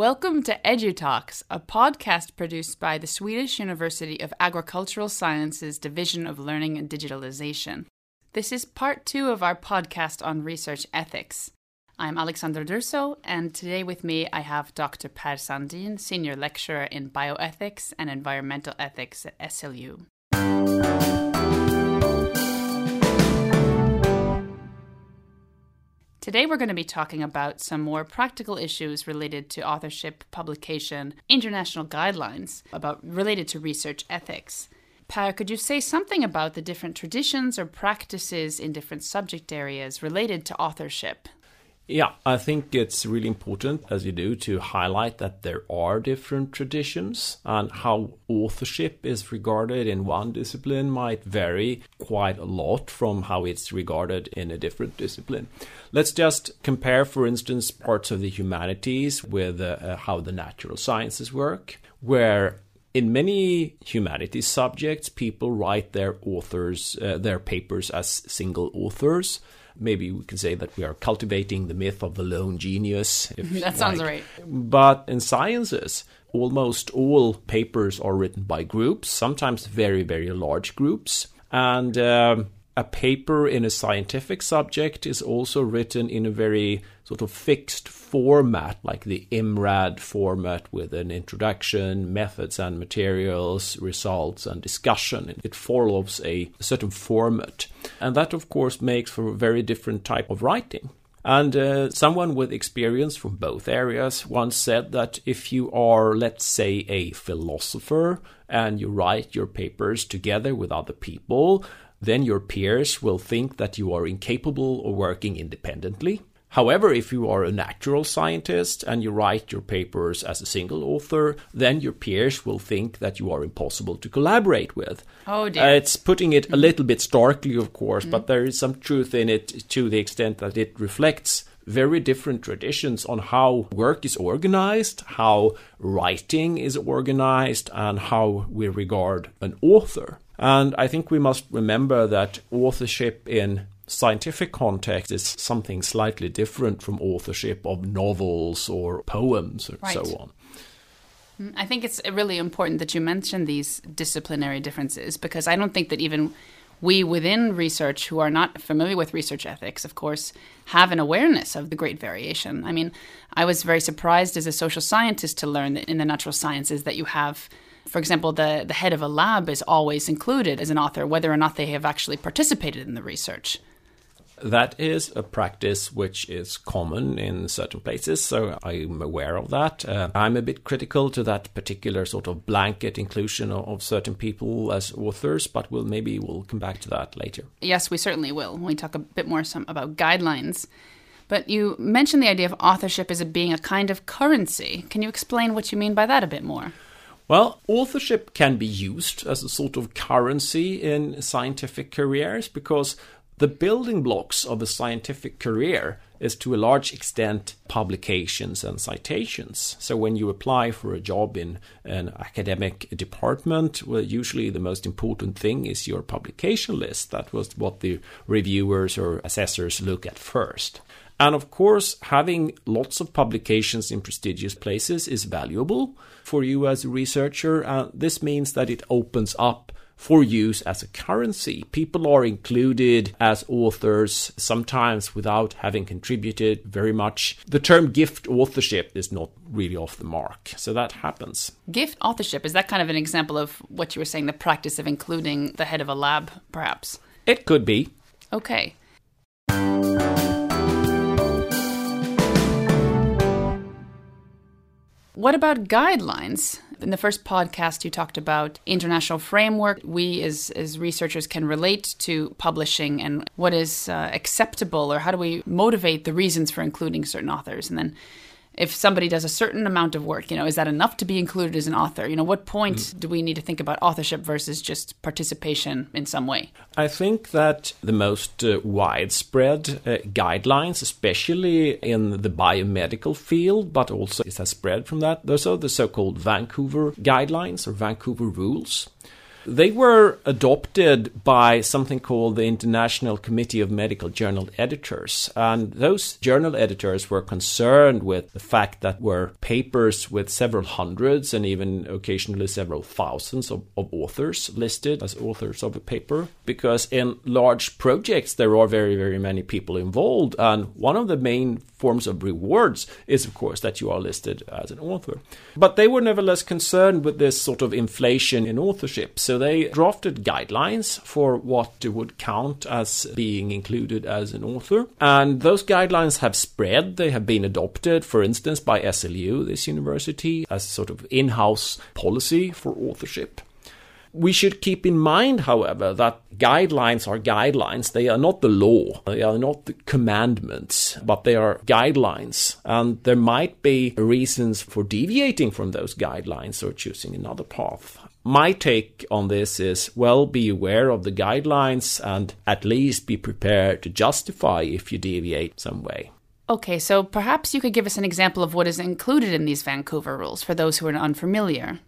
Welcome to EduTalks, a podcast produced by the Swedish University of Agricultural Sciences Division of Learning and Digitalization. This is part two of our podcast on research ethics. I'm Alexandra Durso, and today with me I have Dr. Per Sandin, Senior Lecturer in Bioethics and Environmental Ethics at SLU. Today, we're going to be talking about some more practical issues related to authorship, publication, international guidelines about related to research ethics. Per, could you say something about the different traditions or practices in different subject areas related to authorship? Yeah, I think it's really important, as you do, to highlight that there are different traditions and how authorship is regarded in one discipline might vary quite a lot from how it's regarded in a different discipline. Let's just compare, for instance, parts of the humanities with uh, how the natural sciences work, where in many humanities subjects, people write their authors, uh, their papers as single authors maybe we can say that we are cultivating the myth of the lone genius. that sounds like. right. But in sciences, almost all papers are written by groups, sometimes very, very large groups. And um, a paper in a scientific subject is also written in a very sort of fixed format, like the IMRAD format with an introduction, methods and materials, results and discussion. It follows a certain format. And that, of course, makes for a very different type of writing. And uh, someone with experience from both areas once said that if you are, let's say, a philosopher and you write your papers together with other people, then your peers will think that you are incapable of working independently. However, if you are a natural scientist and you write your papers as a single author, then your peers will think that you are impossible to collaborate with. Oh dear. Uh, it's putting it a little bit starkly, of course, mm. but there is some truth in it to the extent that it reflects very different traditions on how work is organized, how writing is organized, and how we regard an author. And I think we must remember that authorship in scientific context is something slightly different from authorship of novels or poems and right. so on. Mm, I think it's really important that you mention these disciplinary differences because I don't think that even we within research who are not familiar with research ethics, of course, have an awareness of the great variation. I mean, I was very surprised as a social scientist to learn that in the natural sciences that you have for example, the, the head of a lab is always included as an author, whether or not they have actually participated in the research. That is a practice which is common in certain places, so I'm aware of that. Uh, I'm a bit critical to that particular sort of blanket inclusion of, of, certain people as authors, but we'll maybe we'll come back to that later. Yes, we certainly will when we talk a bit more some, about guidelines. But you mentioned the idea of authorship as being a kind of currency. Can you explain what you mean by that a bit more? Well, authorship can be used as a sort of currency in scientific careers because the building blocks of a scientific career is to a large extent publications and citations. So when you apply for a job in an academic department, well, usually the most important thing is your publication list. That was what the reviewers or assessors look at first. And of course, having lots of publications in prestigious places is valuable for you as a researcher. Uh, this means that it opens up for use as a currency. People are included as authors, sometimes without having contributed very much. The term gift authorship is not really off the mark, so that happens. Gift authorship, is that kind of an example of what you were saying, the practice of including the head of a lab, perhaps? It could be. Okay. What about guidelines? In the first podcast, you talked about international framework. We, as, as researchers, can relate to publishing and what is uh, acceptable, or how do we motivate the reasons for including certain authors. And then if somebody does a certain amount of work, you know, is that enough to be included as an author? You know, what point mm. do we need to think about authorship versus just participation in some way? I think that the most uh, widespread uh, guidelines, especially in the biomedical field, but also it has spread from that, those are the so called Vancouver guidelines or Vancouver rules. They were adopted by something called the International Committee of Medical Journal Editors. And those journal editors were concerned with the fact that were papers with several hundreds and even occasionally several thousands of, of authors listed as authors of a paper. Because in large projects, there are very, very many people involved. And one of the main forms of rewards is, of course, that you are listed as an author. But they were nevertheless concerned with this sort of inflation in authorship. So they drafted guidelines for what would count as being included as an author. And those guidelines have spread. They have been adopted, for instance, by SLU, this university, as sort of in house policy for authorship. We should keep in mind, however, that guidelines are guidelines. They are not the law. They are not the commandments, but they are guidelines. And there might be reasons for deviating from those guidelines or choosing another path. My take on this is well, be aware of the guidelines and at least be prepared to justify if you deviate some way. Okay, so perhaps you could give us an example of what is included in these Vancouver rules for those who are unfamiliar.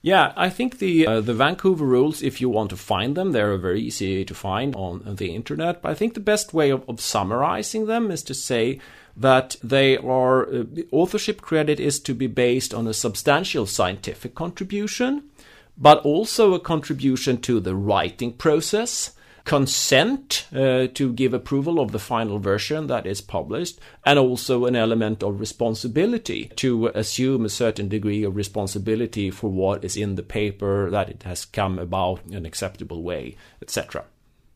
Yeah, I think the uh, the Vancouver rules, if you want to find them, they're very easy to find on the internet. But I think the best way of, of summarizing them is to say that they are uh, authorship credit is to be based on a substantial scientific contribution, but also a contribution to the writing process consent uh, to give approval of the final version that is published, and also an element of responsibility to assume a certain degree of responsibility for what is in the paper, that it has come about in an acceptable way, etc.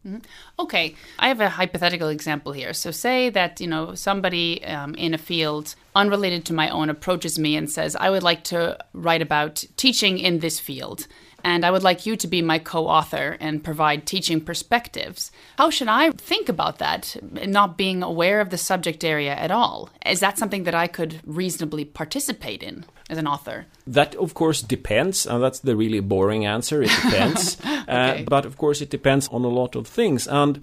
Mm-hmm. Okay, I have a hypothetical example here. So, say that you know somebody um, in a field unrelated to my own approaches me and says, "I would like to write about teaching in this field." And I would like you to be my co author and provide teaching perspectives. How should I think about that, not being aware of the subject area at all? Is that something that I could reasonably participate in as an author? That, of course, depends, and that's the really boring answer. It depends. Uh, okay. uh, but, of course, it depends on a lot of things. And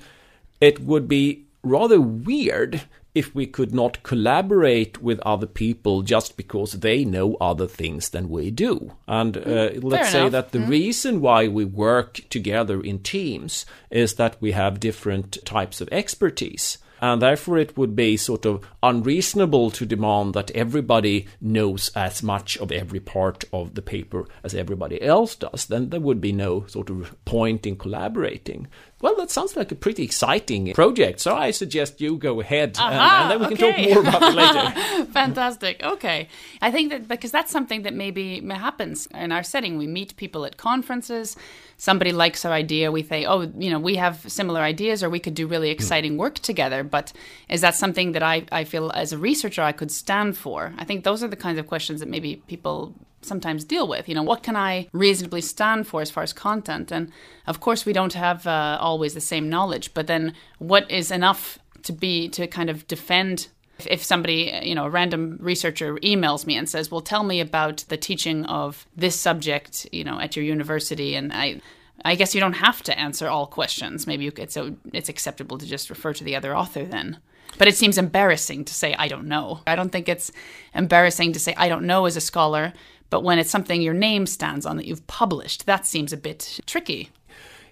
it would be rather weird if we could not collaborate with other people just because they know other things than we do. And uh, mm, let's say that the mm. reason why we work together in teams is that we have different types of expertise. And therefore, it would be sort of unreasonable to demand that everybody knows as much of every part of the paper as everybody else does. Then there would be no sort of point in collaborating. Well, that sounds like a pretty exciting project. So I suggest you go ahead and, and, then we can talk more about it later. Fantastic. Okay. I think that because that's something that maybe happens in our setting. We meet people at conferences. Somebody likes our idea. We say, oh, you know, we have similar ideas or we could do really hmm. exciting work together. But is that something that I, I feel as a researcher I could stand for? I think those are the kinds of questions that maybe people sometimes deal with. You know, what can I reasonably stand for as far as content? And of course, we don't have uh, always the same knowledge, but then what is enough to be to kind of defend? If, somebody, you know, a random researcher emails me and says, "Well, tell me about the teaching of this subject," you know, at your university, and I. I guess you don't have to answer all questions. Maybe you, it's so it's acceptable to just refer to the other author then. But it seems embarrassing to say I don't know. I don't think it's embarrassing to say I don't know as a scholar but when it's something your name stands on that you've published, that seems a bit tricky.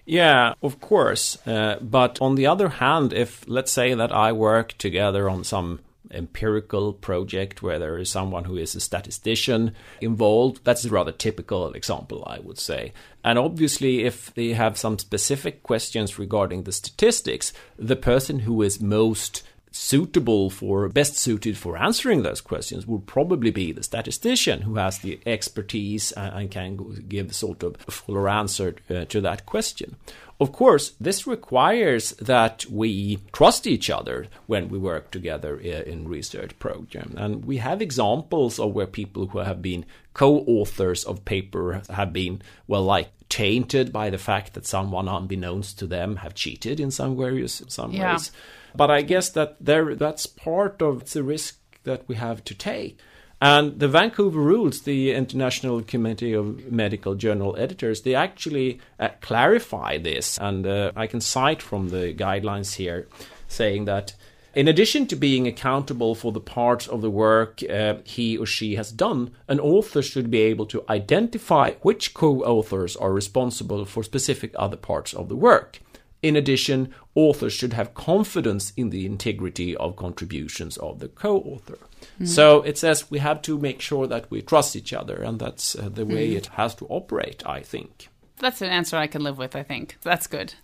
Yeah, of course. Uh, but on the other hand, if let's say that I work together on some empirical project where there is someone who is a statistician involved, that's a rather typical example, I would say. And obviously, if they have some specific questions regarding the statistics, the person who is most suitable for best suited for answering those questions would probably be the statistician who has the expertise and, can give sort of a fuller answer uh, to that question. Of course, this requires that we trust each other when we work together in research program. And we have examples of where people who have been co-authors of paper have been, well, like tainted by the fact that someone unbeknownst to them have cheated in some various some yeah. ways. But I guess that there that's part of the risk that we have to take. And the Vancouver Rules, the International Committee of Medical Journal Editors, they actually uh, clarify this. And uh, I can cite from the guidelines here saying that in addition to being accountable for the parts of the work uh, he or she has done, an author should be able to identify which co authors are responsible for specific other parts of the work. In addition, authors should have confidence in the integrity of contributions of the co author. Mm. So it says we have to make sure that we trust each other, and that's uh, the way mm. it has to operate, I think. That's an answer I can live with, I think. That's good.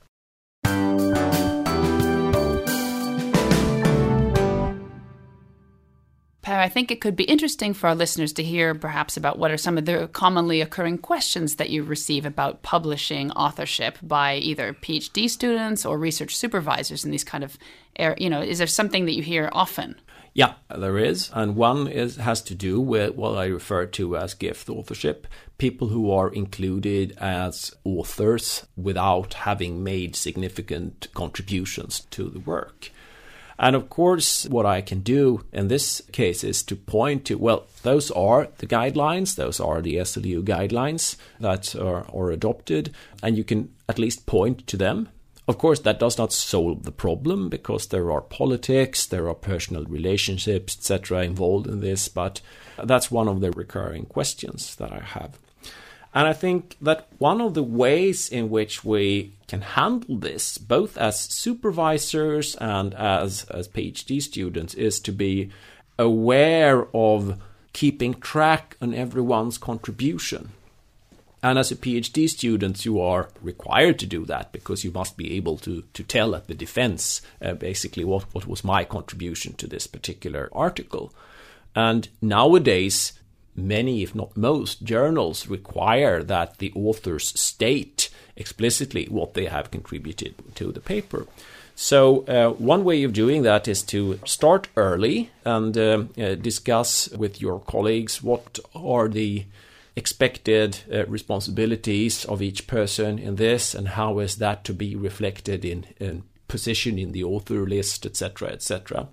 I think it could be interesting for our listeners to hear perhaps about what are some of the commonly occurring questions that you receive about publishing authorship by either PhD students or research supervisors in these kind of you know, is there something that you hear often? Yeah, there is. And one is has to do with what I refer to as gift authorship. People who are included as authors without having made significant contributions to the work. And of course, what I can do in this case is to point to, well, those are the guidelines, those are the SLU guidelines that are, are adopted, and you can at least point to them. Of course, that does not solve the problem because there are politics, there are personal relationships, etc., involved in this, but that's one of the recurring questions that I have. And I think that one of the ways in which we can handle this, both as supervisors and as, as PhD students, is to be aware of keeping track on everyone's contribution. And as a PhD student, you are required to do that because you must be able to, to tell at the defense uh, basically what, what was my contribution to this particular article. And nowadays, many, if not most, journals require that the authors state explicitly what they have contributed to the paper. So, uh, one way of doing that is to start early and uh, uh, discuss with your colleagues what are the expected uh, responsibilities of each person in this and how is that to be reflected in, in position in the author list, etc., etc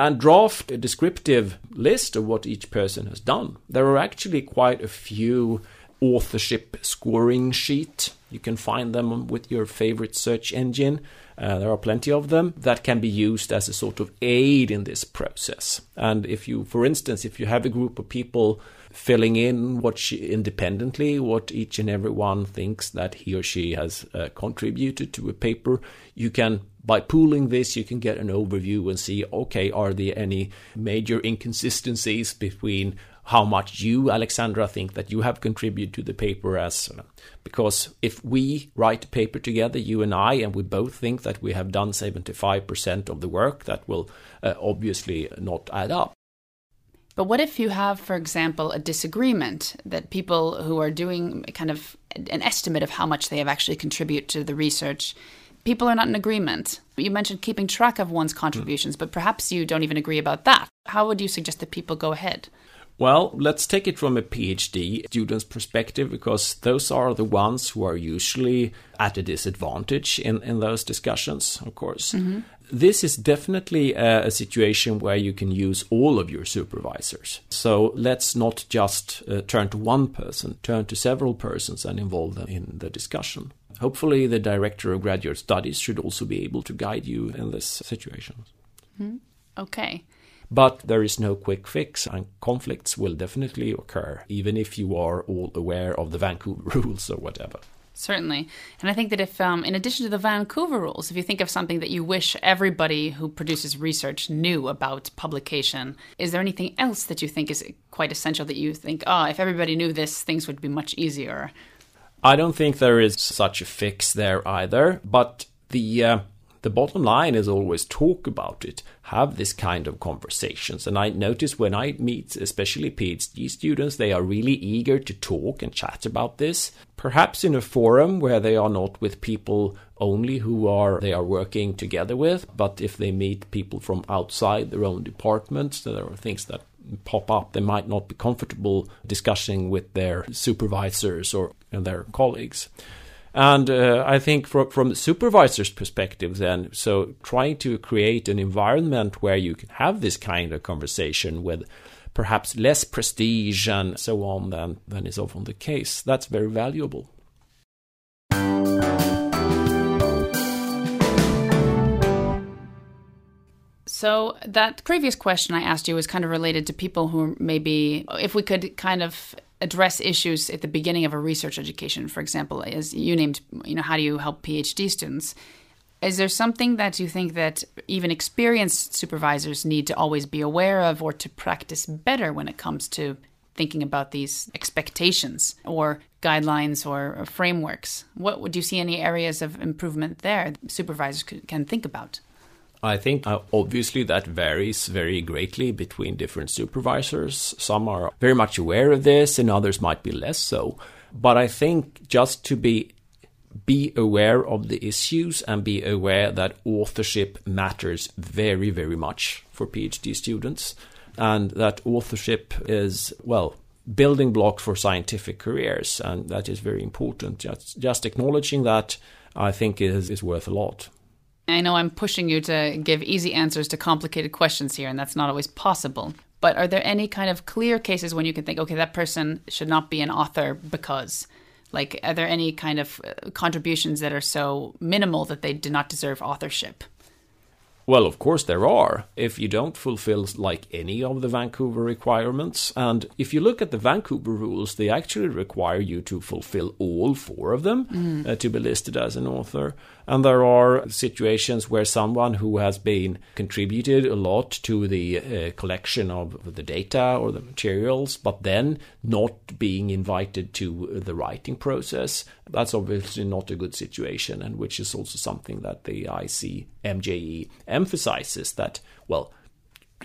and draft a descriptive list of what each person has done. There are actually quite a few authorship scoring sheet. You can find them with your favorite search engine. Uh, there are plenty of them that can be used as a sort of aid in this process. And if you, for instance, if you have a group of people filling in what she independently what each and every one thinks that he or she has uh, contributed to a paper you can by pooling this you can get an overview and see okay are there any major inconsistencies between how much you alexandra think that you have contributed to the paper as uh, because if we write a paper together you and i and we both think that we have done 75% of the work that will uh, obviously not add up but what if you have, for example, a disagreement that people who are doing kind of an estimate of how much they have actually contributed to the research, people are not in agreement? You mentioned keeping track of one's contributions, but perhaps you don't even agree about that. How would you suggest that people go ahead? Well, let's take it from a PhD student's perspective because those are the ones who are usually at a disadvantage in, in those discussions, of course. Mm-hmm this is definitely a, a, situation where you can use all of your supervisors. So let's not just uh, turn to one person, turn to several persons and involve them in the discussion. Hopefully, the director of graduate studies should also be able to guide you in this situation. Mm-hmm. Okay. But there is no quick fix, and conflicts will definitely occur, even if you are all aware of the Vancouver rules or whatever. Certainly. And I think that if, um, in addition to the Vancouver rules, if you think of something that you wish everybody who produces research knew about publication, is there anything else that you think is quite essential that you think, oh, if everybody knew this, things would be much easier? I don't think there is such a fix there either, but the uh, the bottom line is always talk about it, have this kind of conversations. And I notice when I meet, especially PhD students, they are really eager to talk and chat about this. Perhaps in a forum where they are not with people only who are they are working together with, but if they meet people from outside their own departments, there are things that pop up they might not be comfortable discussing with their supervisors or their colleagues. And uh, I think from, from the supervisor's perspective, then, so trying to create an environment where you can have this kind of conversation with perhaps less prestige and so on than, than is often the case, that's very valuable. So that previous question I asked you was kind of related to people who maybe, if we could kind of address issues at the beginning of a research education, for example, as you named, you know, how do you help PhD students? Is there something that you think that even experienced supervisors need to always be aware of or to practice better when it comes to thinking about these expectations or guidelines or, or frameworks? What would you see any areas of improvement there supervisors can think about? I think uh, obviously that varies very greatly between different supervisors. Some are very much aware of this, and others might be less so. But I think just to be be aware of the issues and be aware that authorship matters very, very much for PhD students, and that authorship is well building block for scientific careers, and that is very important. Just just acknowledging that, I think, is is worth a lot. I know I'm pushing you to give easy answers to complicated questions here, and that's not always possible. But are there any kind of clear cases when you can think, okay, that person should not be an author because? Like, are there any kind of uh, contributions that are so minimal that they do not deserve authorship? Well, of course there are. If you don't fulfill like any of the Vancouver requirements, and if you look at the Vancouver rules, they actually require you to fulfill all four of them mm. uh, to be listed as an author. And there are situations where someone who has been contributed a lot to the uh, collection of the data or the materials, but then not being invited to the writing process, that's obviously not a good situation, and which is also something that the ICMJE emphasizes that, well,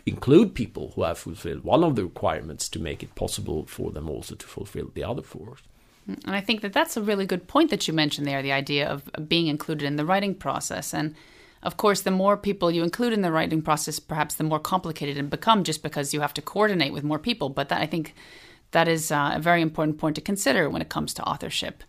include people who have fulfilled one of the requirements to make it possible for them also to fulfill the other four. And I think that that's a really good point that you mentioned there the idea of being included in the writing process. And of course, the more people you include in the writing process, perhaps the more complicated it become just because you have to coordinate with more people. But that, I think that is uh, a very important point to consider when it comes to authorship.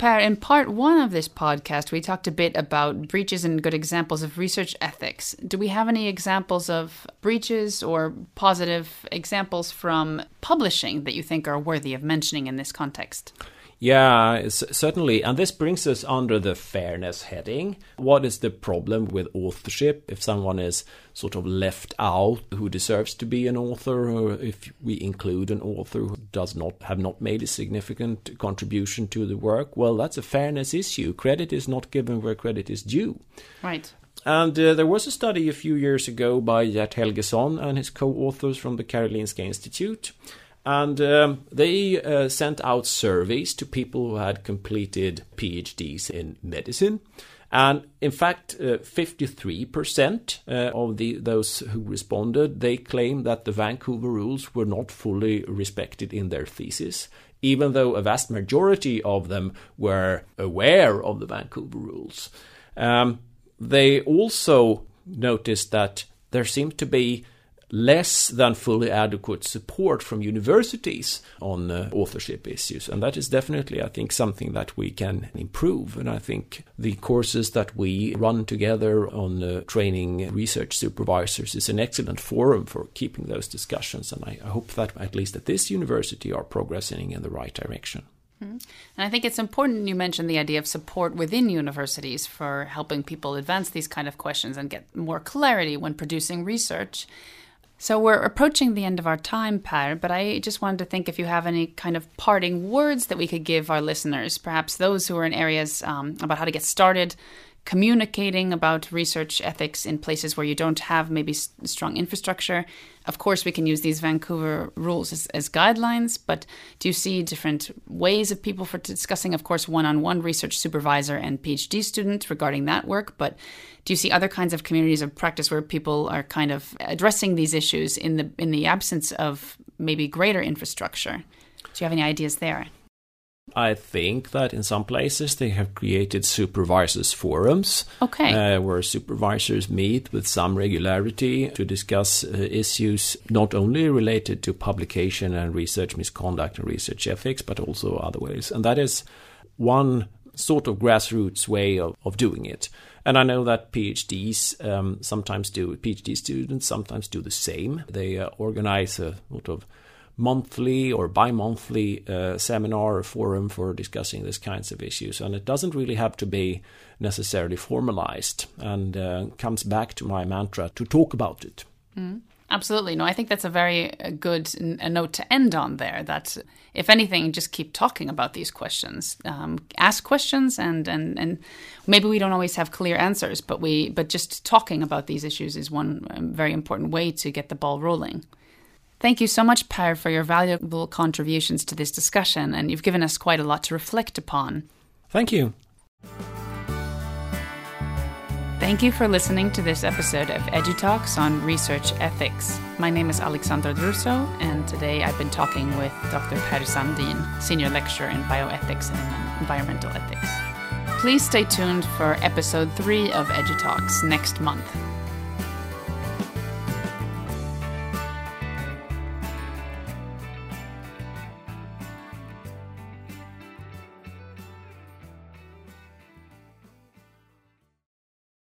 Per, in part one of this podcast, we talked a bit about breaches and good examples of research ethics. Do we have any examples of breaches or positive examples from publishing that you think are worthy of mentioning in this context? Yeah, certainly. And this brings us under the fairness heading. What is the problem with authorship if someone is sort of left out who deserves to be an author, or if we include an author who does not have not made a significant contribution to the work? Well, that's a fairness issue. Credit is not given where credit is due. Right. And uh, there was a study a few years ago by Gert Helgesson and his co authors from the Karolinska Institute and um, they uh, sent out surveys to people who had completed PhDs in medicine. And in fact, uh, 53% uh, of the, those who responded, they claimed that the Vancouver rules were not fully respected in their thesis, even though a vast majority of them were aware of the Vancouver rules. Um, they also noticed that there seemed to be less than fully adequate support from universities on uh, authorship issues. And that is definitely, I think, something that we can improve. And I think the courses that we run together on uh, training research supervisors is an excellent forum for keeping those discussions. And I, I hope that at least at this university are progressing in the right direction. Mm-hmm. And I think it's important you mentioned the idea of support within universities for helping people advance these kind of questions and get more clarity when producing research. So we're approaching the end of our time, Per, but I just wanted to think if you have any kind of parting words that we could give our listeners, perhaps those who are in areas um, about how to get started communicating about research ethics in places where you don't have maybe strong infrastructure. Of course, we can use these Vancouver rules as, as guidelines, but do you see different ways of people for discussing, of course, one on one research supervisor and PhD student regarding that work? But do you see other kinds of communities of practice where people are kind of addressing these issues in the in the absence of maybe greater infrastructure? Do you have any ideas there? I think that in some places they have created supervisors forums. Okay. Uh, where supervisors meet with some regularity to discuss uh, issues not only related to publication and research misconduct and research ethics, but also other ways. And that is one sort of grassroots way of, of doing it. And I know that PhDs um, sometimes do, PhD students sometimes do the same. They uh, organize a sort of monthly or bi-monthly uh, seminar or forum for discussing these kinds of issues and it doesn't really have to be necessarily formalized and uh, comes back to my mantra to talk about it mm. Absolutely. No, I think that's a very uh, good a note to end on there. That, if anything, just keep talking about these questions. Um, ask questions, and, and, and maybe we don't always have clear answers, but we but just talking about these issues is one um, very important way to get the ball rolling. Thank you so much, Per, for your valuable contributions to this discussion, and you've given us quite a lot to reflect upon. Thank you. Thank you for listening to this episode of EduTalks on research ethics. My name is Alexandra Druso, and today I've been talking with Dr. Per Sandin, Senior Lecturer in Bioethics and Environmental Ethics. Please stay tuned for episode 3 of EduTalks next month.